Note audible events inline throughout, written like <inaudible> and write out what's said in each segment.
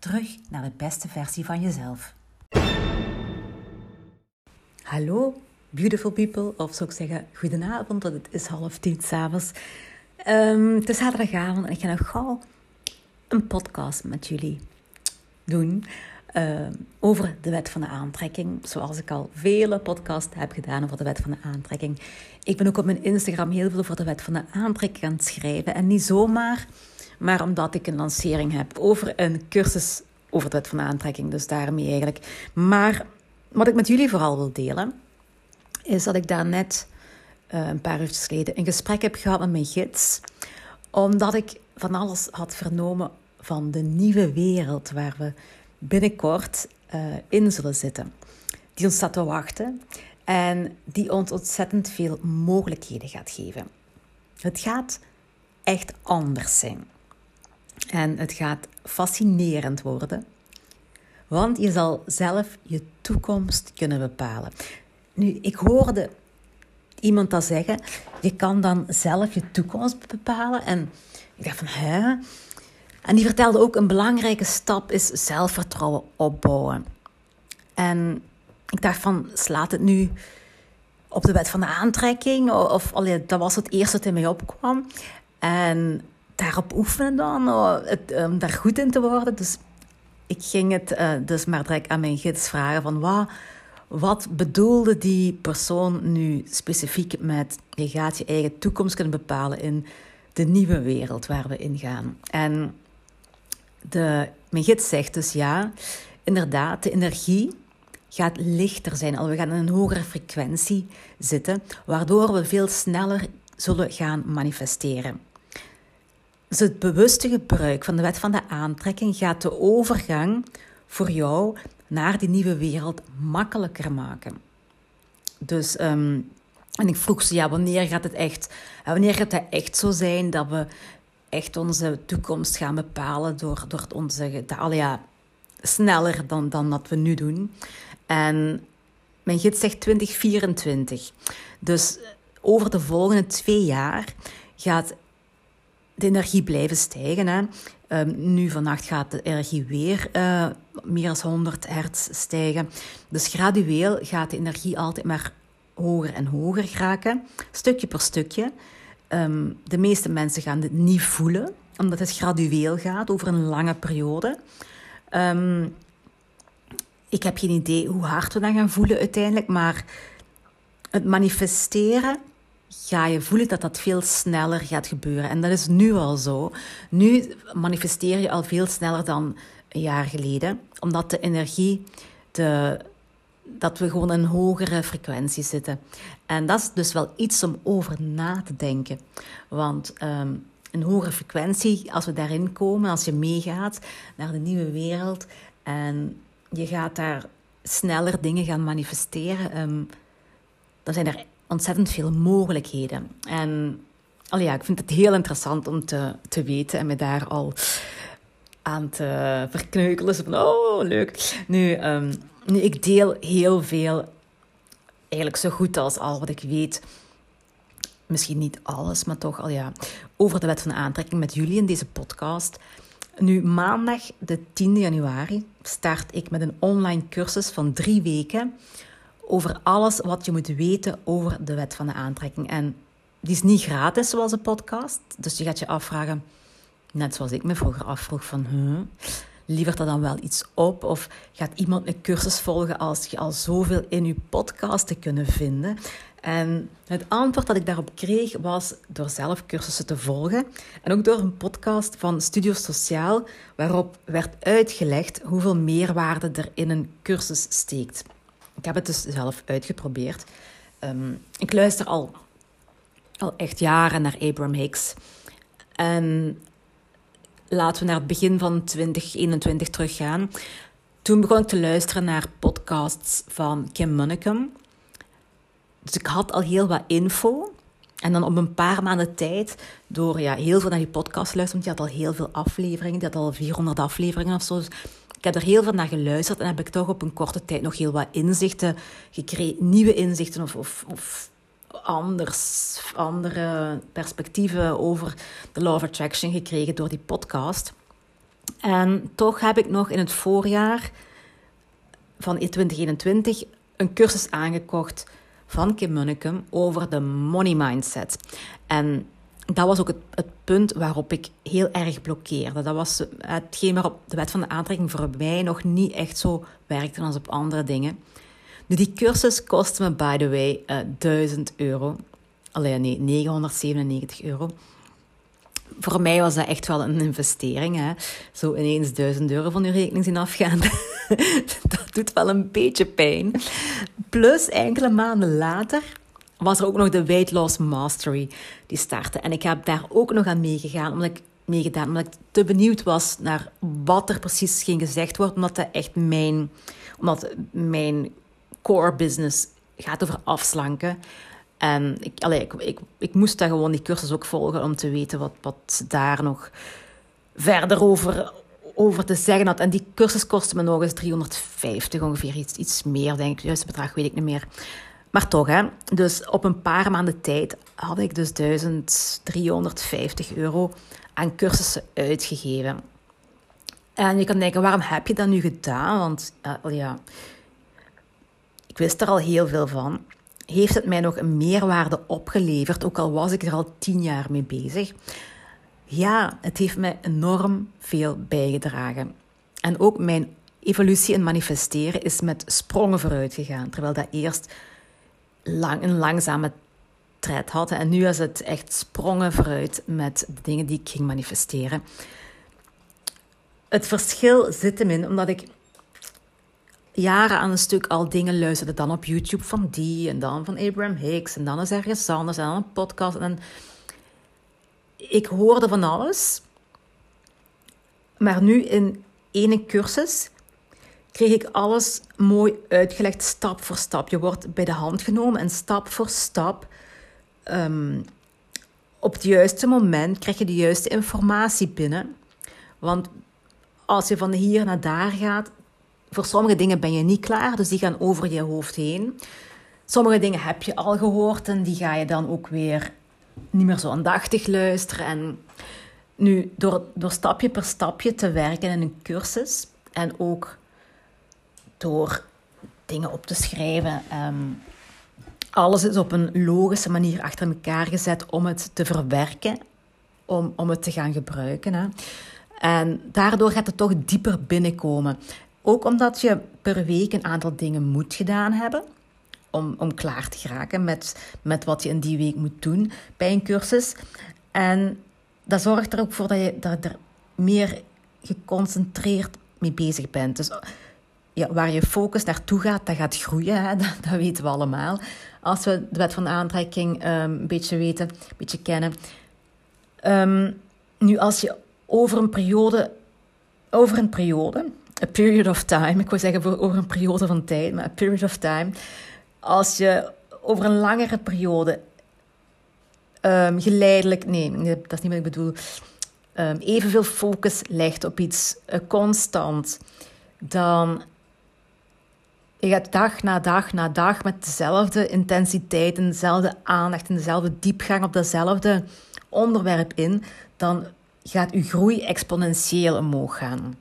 Terug naar de beste versie van jezelf. Hallo, beautiful people, of zou ik zeggen, goedenavond, want het is half tien s'avonds. Um, het is zaterdagavond en ik ga nog gauw een podcast met jullie doen uh, over de wet van de aantrekking. Zoals ik al vele podcasts heb gedaan over de wet van de aantrekking. Ik ben ook op mijn Instagram heel veel over de wet van de aantrekking aan het schrijven. En niet zomaar, maar omdat ik een lancering heb over een cursus over de wet van aantrekking. Dus daarmee eigenlijk. Maar wat ik met jullie vooral wil delen, is dat ik daar net uh, een paar uur geleden een gesprek heb gehad met mijn gids. Omdat ik van alles had vernomen van de nieuwe wereld waar we binnenkort uh, in zullen zitten. Die ons staat te wachten en die ons ontzettend veel mogelijkheden gaat geven. Het gaat echt anders zijn. En het gaat fascinerend worden, want je zal zelf je toekomst kunnen bepalen. Nu, ik hoorde iemand dat zeggen, je kan dan zelf je toekomst bepalen. En ik dacht van, hè? En die vertelde ook, een belangrijke stap is zelfvertrouwen opbouwen. En ik dacht van, slaat het nu op de wet van de aantrekking? Of, allee, dat was het eerste dat in mij opkwam. En daarop oefenen dan, het, om daar goed in te worden. Dus ik ging het uh, dus maar direct aan mijn gids vragen van, wat, wat bedoelde die persoon nu specifiek met, je gaat je eigen toekomst kunnen bepalen in de nieuwe wereld waar we in gaan. En de, mijn gids zegt dus ja, inderdaad, de energie gaat lichter zijn. We gaan in een hogere frequentie zitten, waardoor we veel sneller zullen gaan manifesteren. Dus het bewuste gebruik van de wet van de aantrekking gaat de overgang voor jou naar die nieuwe wereld makkelijker maken. Dus, um, en ik vroeg ze, ja, wanneer gaat het echt, wanneer gaat het echt zo zijn dat we echt onze toekomst gaan bepalen door, door onze, de, ja, sneller dan, dan dat we nu doen. En mijn gids zegt 2024. Dus over de volgende twee jaar gaat de energie blijven stijgen. Hè. Um, nu vannacht gaat de energie weer uh, meer dan 100 hertz stijgen. Dus gradueel gaat de energie altijd maar hoger en hoger geraken, stukje per stukje. Um, de meeste mensen gaan dit niet voelen, omdat het gradueel gaat over een lange periode. Um, ik heb geen idee hoe hard we dan gaan voelen uiteindelijk, maar het manifesteren ga je voelen dat dat veel sneller gaat gebeuren. En dat is nu al zo. Nu manifesteer je al veel sneller dan een jaar geleden, omdat de energie, de, dat we gewoon in een hogere frequentie zitten. En dat is dus wel iets om over na te denken. Want um, een hogere frequentie, als we daarin komen, als je meegaat naar de nieuwe wereld en je gaat daar sneller dingen gaan manifesteren, um, dan zijn er ontzettend veel mogelijkheden. En al ja, ik vind het heel interessant om te, te weten en me daar al aan te verkneukelen. van, oh, leuk. Nu, um, nu, ik deel heel veel, eigenlijk zo goed als al wat ik weet. Misschien niet alles, maar toch al ja, over de wet van aantrekking met jullie in deze podcast. Nu, maandag de 10 januari start ik met een online cursus van drie weken over alles wat je moet weten over de wet van de aantrekking. En die is niet gratis zoals een podcast, dus je gaat je afvragen, net zoals ik me vroeger afvroeg van, huh, dat dan wel iets op? Of gaat iemand een cursus volgen als je al zoveel in je podcast te kunnen vinden? En het antwoord dat ik daarop kreeg was door zelf cursussen te volgen en ook door een podcast van Studio Sociaal, waarop werd uitgelegd hoeveel meerwaarde er in een cursus steekt. Ik heb het dus zelf uitgeprobeerd. Um, ik luister al, al echt jaren naar Abraham Hicks. En laten we naar het begin van 2021 teruggaan. toen begon ik te luisteren naar podcasts van Kim Munnekum. Dus ik had al heel wat info. En dan op een paar maanden tijd, door ja, heel veel naar die podcast te luisteren, want die had al heel veel afleveringen, die had al 400 afleveringen of zo. Dus ik heb er heel veel naar geluisterd en heb ik toch op een korte tijd nog heel wat inzichten gekregen, nieuwe inzichten of, of, of anders, andere perspectieven over de Law of Attraction gekregen door die podcast. En toch heb ik nog in het voorjaar van 2021 een cursus aangekocht van Kim Munnekum over de money mindset. En dat was ook het, punt waarop ik heel erg blokkeerde. Dat was hetgeen waarop de wet van de aantrekking voor mij nog niet echt zo werkte als op andere dingen. Nu, die cursus kostte me, by the way, uh, eh, 1000 euro. Alleen nee, 997 euro. Voor mij was dat echt wel een investering. Hè? Zo ineens 1000 euro van uw rekening zien afgaan. <laughs> dat doet wel een beetje pijn. Plus, enkele maanden later was er ook nog de Weight Loss Mastery die startte. En ik heb daar ook nog aan meegegaan, omdat ik meegedaan, omdat ik te benieuwd was naar wat er precies ging gezegd worden, omdat dat echt mijn, omdat mijn core business gaat over afslanken. En ik, ik, ik, moest daar gewoon die cursus ook volgen om te weten wat, wat daar nog verder over, over te zeggen had. En die cursus kostte me nog eens 350 ongeveer, iets, iets meer denk ik. Juist bedrag weet ik niet meer. Maar toch, hè. Dus op een paar maanden tijd had ik dus 1350 euro aan cursussen uitgegeven. En je kan denken, waarom heb je dat nu gedaan? Want uh, ja, ik wist er al heel veel van. Heeft het mij nog een meerwaarde opgeleverd, ook al was ik er al tien jaar mee bezig? Ja, het heeft mij enorm veel bijgedragen. En ook mijn evolutie in manifesteren is met sprongen vooruit gegaan. Terwijl dat eerst lang, een langzame tred had. En nu is het echt sprongen vooruit met de dingen die ik ging manifesteren. Het verschil zit hem in omdat ik jaren aan een stuk al dingen luisterde. Dan op YouTube van die en dan van Abraham Hicks en dan is ergens anders en dan een podcast. En ik hoorde van alles. Maar nu in ene cursus kreeg ik alles mooi uitgelegd, stap voor stap. Je wordt bij de hand genomen en stap voor stap, um, op het juiste moment, krijg je de juiste informatie binnen. Want als je van hier naar daar gaat, voor sommige dingen ben je niet klaar, dus die gaan over je hoofd heen. Sommige dingen heb je al gehoord en die ga je dan ook weer niet meer zo aandachtig luisteren. En nu, door, door stapje per stapje te werken in een cursus en ook door dingen op te schrijven. Um, alles is op een logische manier achter elkaar gezet om het te verwerken, om, om het te gaan gebruiken. Hè. En daardoor gaat het toch dieper binnenkomen. Ook omdat je per week een aantal dingen moet gedaan hebben om, om klaar te geraken met, met wat je in die week moet doen bij een cursus. En dat zorgt er ook voor dat je, dat er meer geconcentreerd mee bezig bent. Dus ja, waar je focus naartoe gaat, dat gaat groeien. Hè? <laughs> Dat, weten we allemaal. Als we de wet van aantrekking um, een beetje weten, een beetje kennen. Um, nu, als je over een periode, over een periode, a period of time, ik wil zeggen voor, over een periode van tijd, maar a period of time, als je over een langere periode um, geleidelijk, nee, dat is niet wat ik bedoel, um, evenveel focus legt op iets uh, constant, dan je gaat dag na dag na dag met dezelfde intensiteit en dezelfde aandacht en dezelfde diepgang op datzelfde onderwerp in, dan gaat je groei exponentieel omhoog gaan.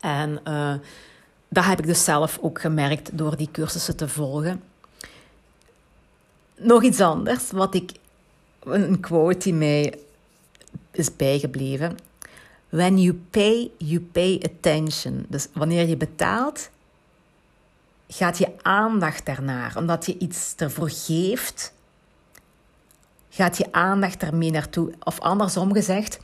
En uh, dat heb ik dus zelf ook gemerkt door die cursussen te volgen. Nog iets anders, wat ik, een quote die mij is bijgebleven. When you pay, you pay attention. Dus wanneer je betaalt, gaat je aandacht daarnaar. Omdat je iets ervoor geeft, gaat je aandacht ermee naartoe. Of andersom gezegd,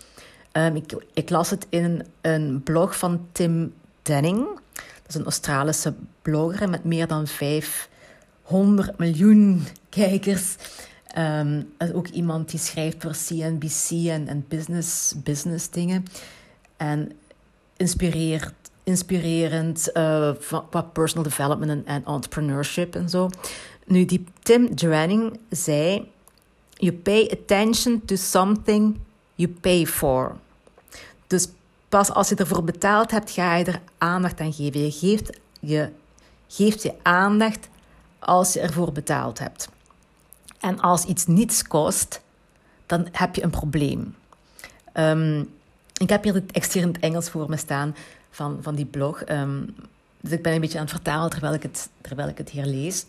um, ik, ik, las het in een blog van Tim Denning. Dat is een Australische blogger met meer dan 500 miljoen kijkers. Um, ook iemand die schrijft voor CNBC en, en business, business dingen. En inspireert inspirerend uh, qua personal development en, en entrepreneurship en zo. Nu, die Tim Drenning zei: You pay attention to something you pay for. Dus pas als je ervoor betaald hebt, ga je er aandacht aan geven. Je geeft je, geeft je aandacht als je ervoor betaald hebt. En als iets niets kost, dan heb je een probleem. Um, ik heb hier het het Engels voor me staan van, van die blog. Um, dus ik ben een beetje aan het vertalen terwijl ik het, terwijl ik het hier lees.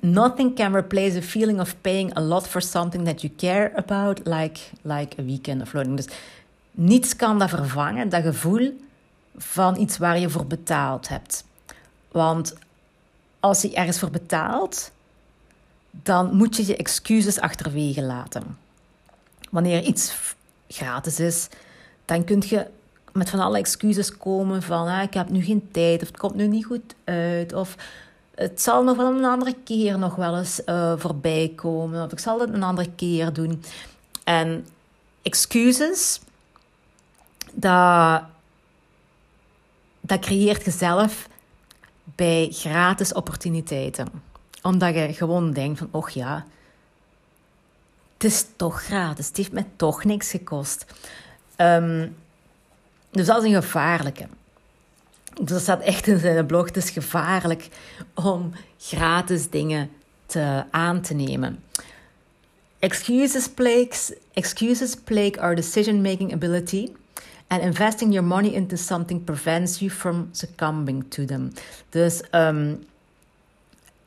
Nothing can replace the feeling of paying a lot for something that you care about, like, like a weekend of floating. Dus niets kan dat vervangen, dat gevoel van iets waar je voor betaald hebt. Want als je ergens voor betaalt, dan moet je je excuses achterwege laten. Wanneer iets gratis is, dan kun je met van alle excuses komen van ah, ik heb nu geen tijd of het komt nu niet goed uit of het zal nog wel een andere keer nog wel eens uh, voorbij komen of ik zal het een andere keer doen. En excuses, dat, dat creëert je zelf bij gratis opportuniteiten. Omdat je gewoon denkt van, och ja, het is toch gratis. Het heeft me toch niks gekost. Um, dus dat is een gevaarlijke. Dus dat staat echt in zijn blog. Het is gevaarlijk om gratis dingen te, aan te nemen. Excuses plague, excuses plague our decision-making ability. And investing your money into something prevents you from succumbing to them. Dus um,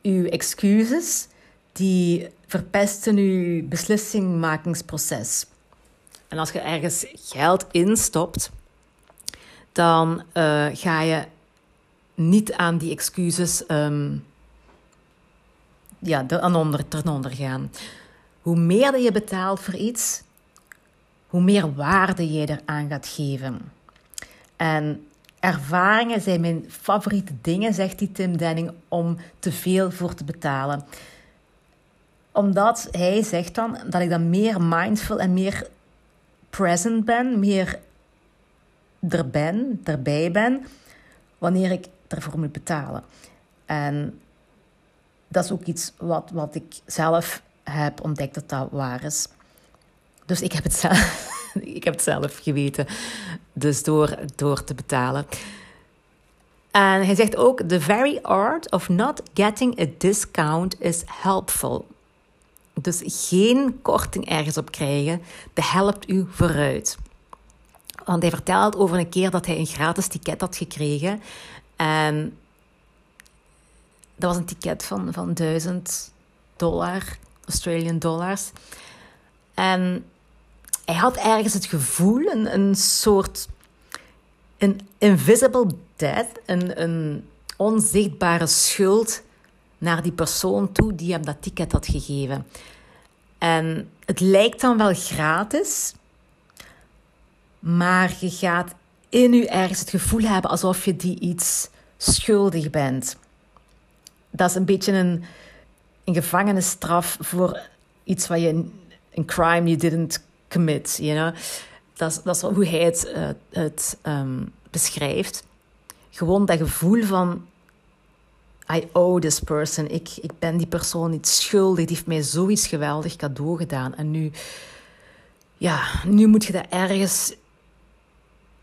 uw excuses, die verpesten uw beslissingmakingsproces. En als je ergens geld instopt, dan uh, ga je niet aan die excuses um, ja, aan onder, ten onder gaan. Hoe meer je betaalt voor iets, hoe meer waarde je eraan gaat geven. En ervaringen zijn mijn favoriete dingen, zegt die Tim Denning, om te veel voor te betalen. Omdat hij zegt dan dat ik dan meer mindful en meer present ben, meer er ben, erbij ben, wanneer ik ervoor moet betalen. En dat is ook iets wat, wat ik zelf heb ontdekt dat dat waar is. Dus ik heb het zelf, <laughs> ik heb het zelf geweten. Dus door, door te betalen. En hij zegt ook: The very art of not getting a discount is helpful. Dus geen korting ergens op krijgen, dat helpt u vooruit. Want hij vertelt over een keer dat hij een gratis ticket had gekregen. En dat was een ticket van, van 1000 dollar, Australian dollars. En hij had ergens het gevoel, een, een soort een invisible debt, een, een onzichtbare schuld naar die persoon toe die hem dat ticket had gegeven. En het lijkt dan wel gratis, maar je gaat in je ergens het gevoel hebben alsof je die iets schuldig bent. Dat is een beetje een, een gevangenisstraf voor iets wat je een crime you didn't commit, you know? Dat is, dat is hoe hij het, uh, het um, beschrijft. Gewoon dat gevoel van I owe this person. Ik, ik ben die persoon niet schuldig. Die heeft mij zoiets geweldig cadeau gedaan. En nu, ja, nu moet je dat ergens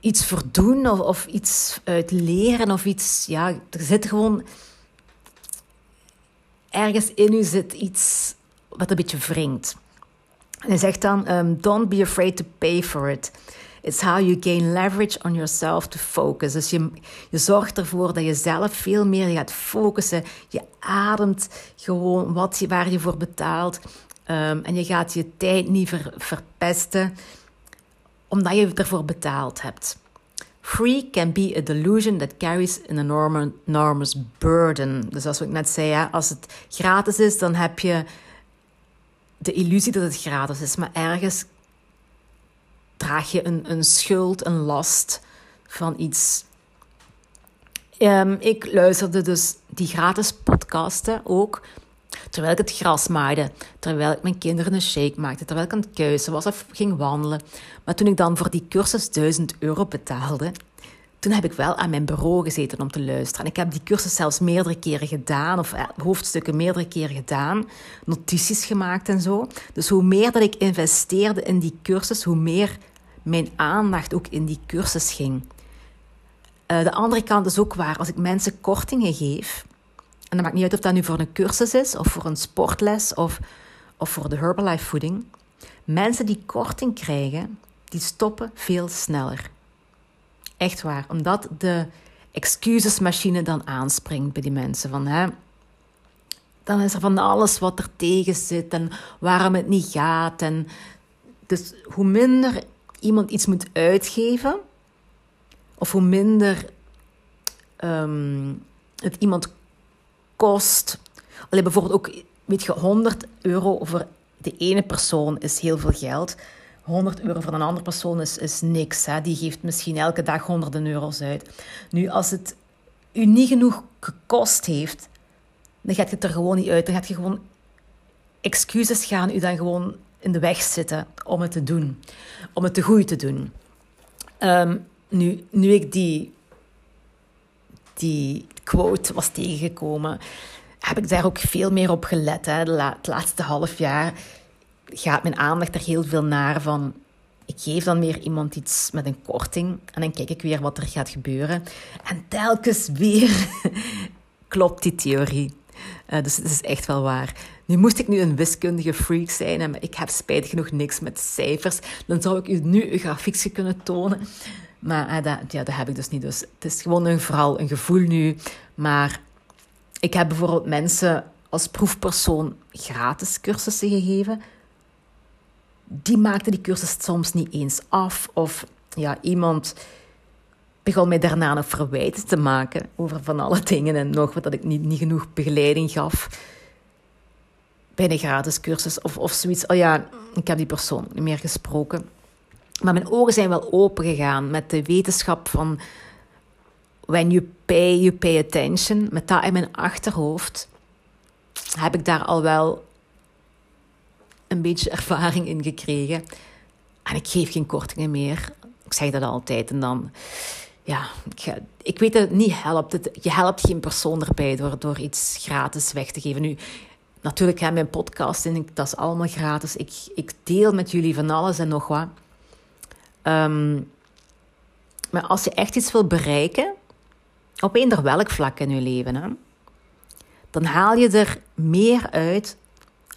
iets voor doen of, of iets uit leren of iets. Ja, er zit gewoon ergens in u zit iets wat een beetje wringt. En hij zegt dan: um, Don't be afraid to pay for it. It's how you gain leverage on yourself to focus. Dus je, je zorgt ervoor dat je zelf veel meer gaat focussen. Je ademt gewoon wat je, waar je voor betaalt. Um, en je gaat je tijd niet ver, verpesten omdat je ervoor betaald hebt. Free can be a delusion that carries an enormous burden. Dus als ik net zei, als het gratis is, dan heb je de illusie dat het gratis is. Maar ergens draag je een, een schuld, een last van iets. Um, ik luisterde dus die gratis podcasten ook Terwijl ik het gras maaide, terwijl ik mijn kinderen een shake maakte, terwijl ik aan het kuisen was of ging wandelen. Maar toen ik dan voor die cursus 1000 euro betaalde, toen heb ik wel aan mijn bureau gezeten om te luisteren. En ik heb die cursus zelfs meerdere keren gedaan, of hoofdstukken meerdere keren gedaan, notities gemaakt en zo. Dus hoe meer dat ik investeerde in die cursus, hoe meer mijn aandacht ook in die cursus ging. Uh, de andere kant is ook waar. Als ik mensen kortingen geef, en dat maakt niet uit of dat nu voor een cursus is, of voor een sportles, of, of voor de Herbalife voeding. Mensen die korting krijgen, die stoppen veel sneller. Echt waar, omdat de excusesmachine dan aanspringt bij die mensen. Van, hè, dan is er van alles wat er tegen zit en waarom het niet gaat. En dus hoe minder iemand iets moet uitgeven, of hoe minder ehm, het iemand kost. Alleen bijvoorbeeld ook, weet je, 100 euro voor de ene persoon is heel veel geld. 100 euro voor een andere persoon is, is niks. Hè. Die geeft misschien elke dag honderden euro's uit. Nu, als het u niet genoeg gekost heeft, dan gaat het er gewoon niet uit. Dan gaat je gewoon excuses gaan u dan gewoon in de weg zitten om het te doen. Om het te goed te doen. Ehm, nu, nu ik die, die quote was tegengekomen, heb ik daar ook veel meer op gelet. Hè. het laatste half jaar gaat mijn aandacht er heel veel naar van... Ik geef dan weer iemand iets met een korting en dan kijk ik weer wat er gaat gebeuren. En telkens weer <laughs> klopt die theorie. Uh, dus het is echt wel waar. Nu moest ik nu een wiskundige freak zijn en ik heb spijtig genoeg niks met cijfers. Dan zou ik u nu een grafiekje kunnen tonen. Maar uh, dat, ja, dat heb ik dus niet. Dus het is gewoon een, vooral een gevoel nu. Maar ik heb bijvoorbeeld mensen als proefpersoon gratis cursussen gegeven die maakte die cursus soms niet eens af. Of ja, iemand begon mij daarna nog verwijten te maken over van alle dingen en nog wat dat ik niet, niet genoeg begeleiding gaf bij een gratis cursus of, of zoiets. Oh ja, ik heb die persoon niet meer gesproken. Maar mijn ogen zijn wel open gegaan met de wetenschap van when you pay, you pay attention. Met dat in mijn achterhoofd heb ik daar al wel een beetje ervaring in gekregen. En ik geef geen kortingen meer. Ik zeg dat altijd. En dan, ja, ik, ik weet dat het niet helpt. Het, je helpt geen persoon erbij door, door iets gratis weg te geven. Nu, natuurlijk, hè, mijn podcast, en dat is allemaal gratis. Ik, ik deel met jullie van alles en nog wat. Ehm, maar als je echt iets wil bereiken, op eender welk vlak in je leven, dan haal je er meer uit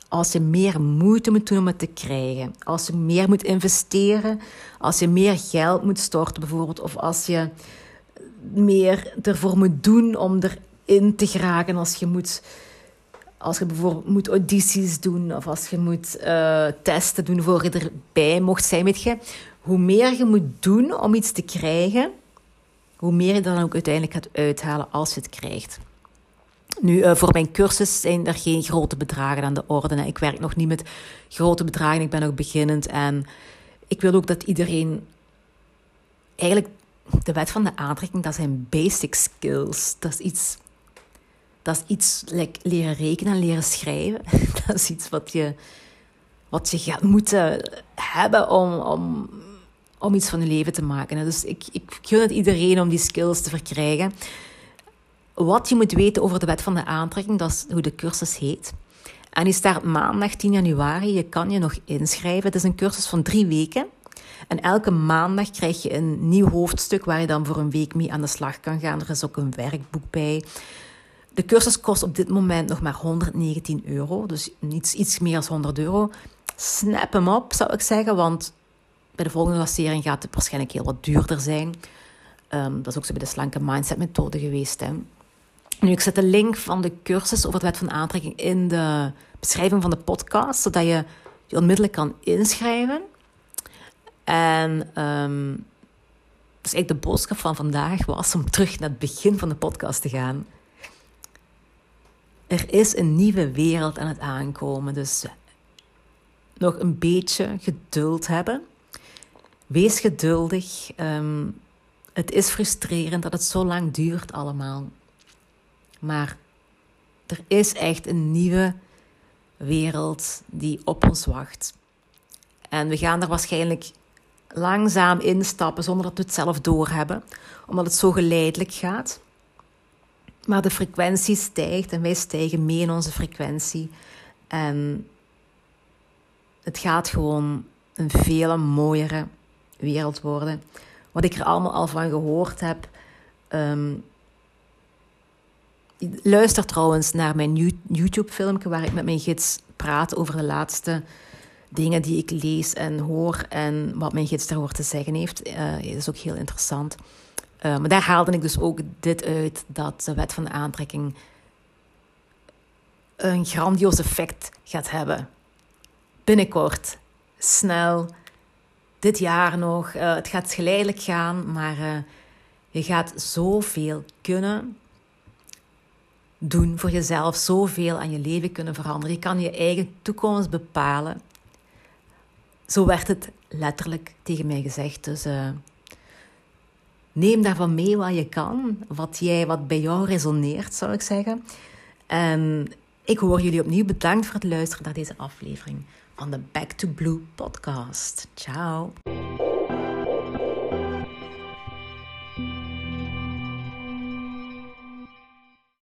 als je meer moeite moet doen om het te krijgen, als je meer moet investeren, als je meer geld moet storten bijvoorbeeld, of als je meer ervoor moet doen om erin te geraken, als je moet, als je bijvoorbeeld moet audities doen, of als je moet uh, testen doen voor je erbij mocht zijn, weet je, hoe meer je moet doen om iets te krijgen, hoe meer je dan ook uiteindelijk gaat uithalen als je het krijgt. Nu, uh, voor mijn cursus zijn er geen grote bedragen aan de orde. Ik werk nog niet met grote bedragen, ik ben nog beginnend. En ik wil ook dat iedereen eigenlijk de wet van de aantrekking, dat zijn basic skills. Dat is iets, dat is iets leren rekenen en leren schrijven. <laughs> dat is iets wat je, wat je gaat moeten hebben om, om, om iets van je leven te maken. Dus ik, ik gun het iedereen om die skills te verkrijgen wat je moet weten over de wet van de aantrekking, dat is hoe de cursus heet. En die start maandag 10 januari. Je kan je nog inschrijven. Het is een cursus van drie weken. En elke maandag krijg je een nieuw hoofdstuk waar je dan voor een week mee aan de slag kan gaan. Er is ook een werkboek bij. De cursus kost op dit moment nog maar 119 euro, dus iets, iets meer dan 100 euro. Snap hem op, zou ik zeggen, want bij de volgende lancering gaat het waarschijnlijk heel wat duurder zijn. Ehm, dat is ook zo bij de slanke mindset methode geweest. Hè. Nu, ik zet de link van de cursus over de wet van aantrekking in de beschrijving van de podcast, zodat je je onmiddellijk kan inschrijven. En um, dus eigenlijk de boodschap van vandaag was om terug naar het begin van de podcast te gaan. Er is een nieuwe wereld aan het aankomen, dus nog een beetje geduld hebben. Wees geduldig. Ehm, het is frustrerend dat het zo lang duurt allemaal. Maar er is echt een nieuwe wereld die op ons wacht. En we gaan er waarschijnlijk langzaam instappen zonder dat we het zelf doorhebben, omdat het zo geleidelijk gaat. Maar de frequentie stijgt en wij stijgen mee in onze frequentie. En het gaat gewoon een veel mooiere wereld worden. Wat ik er allemaal al van gehoord heb. Ehm, luister trouwens naar mijn YouTube-filmpje waar ik met mijn gids praat over de laatste dingen die ik lees en hoor en wat mijn gids daarover te zeggen heeft. Uh, is ook heel interessant. Uh, maar daar haalde ik dus ook dit uit, dat de wet van de aantrekking een grandioos effect gaat hebben. Binnenkort, snel, dit jaar nog. Uh, het gaat geleidelijk gaan, maar uh, je gaat zoveel kunnen doen voor jezelf, zoveel aan je leven kunnen veranderen. Je kan je eigen toekomst bepalen. Zo werd het letterlijk tegen mij gezegd. Dus uh, neem daarvan mee wat je kan, wat, jij, wat bij jou resoneert, zou ik zeggen. En ik hoor jullie opnieuw bedankt voor het luisteren naar deze aflevering van the Back to Blue podcast. Ciao.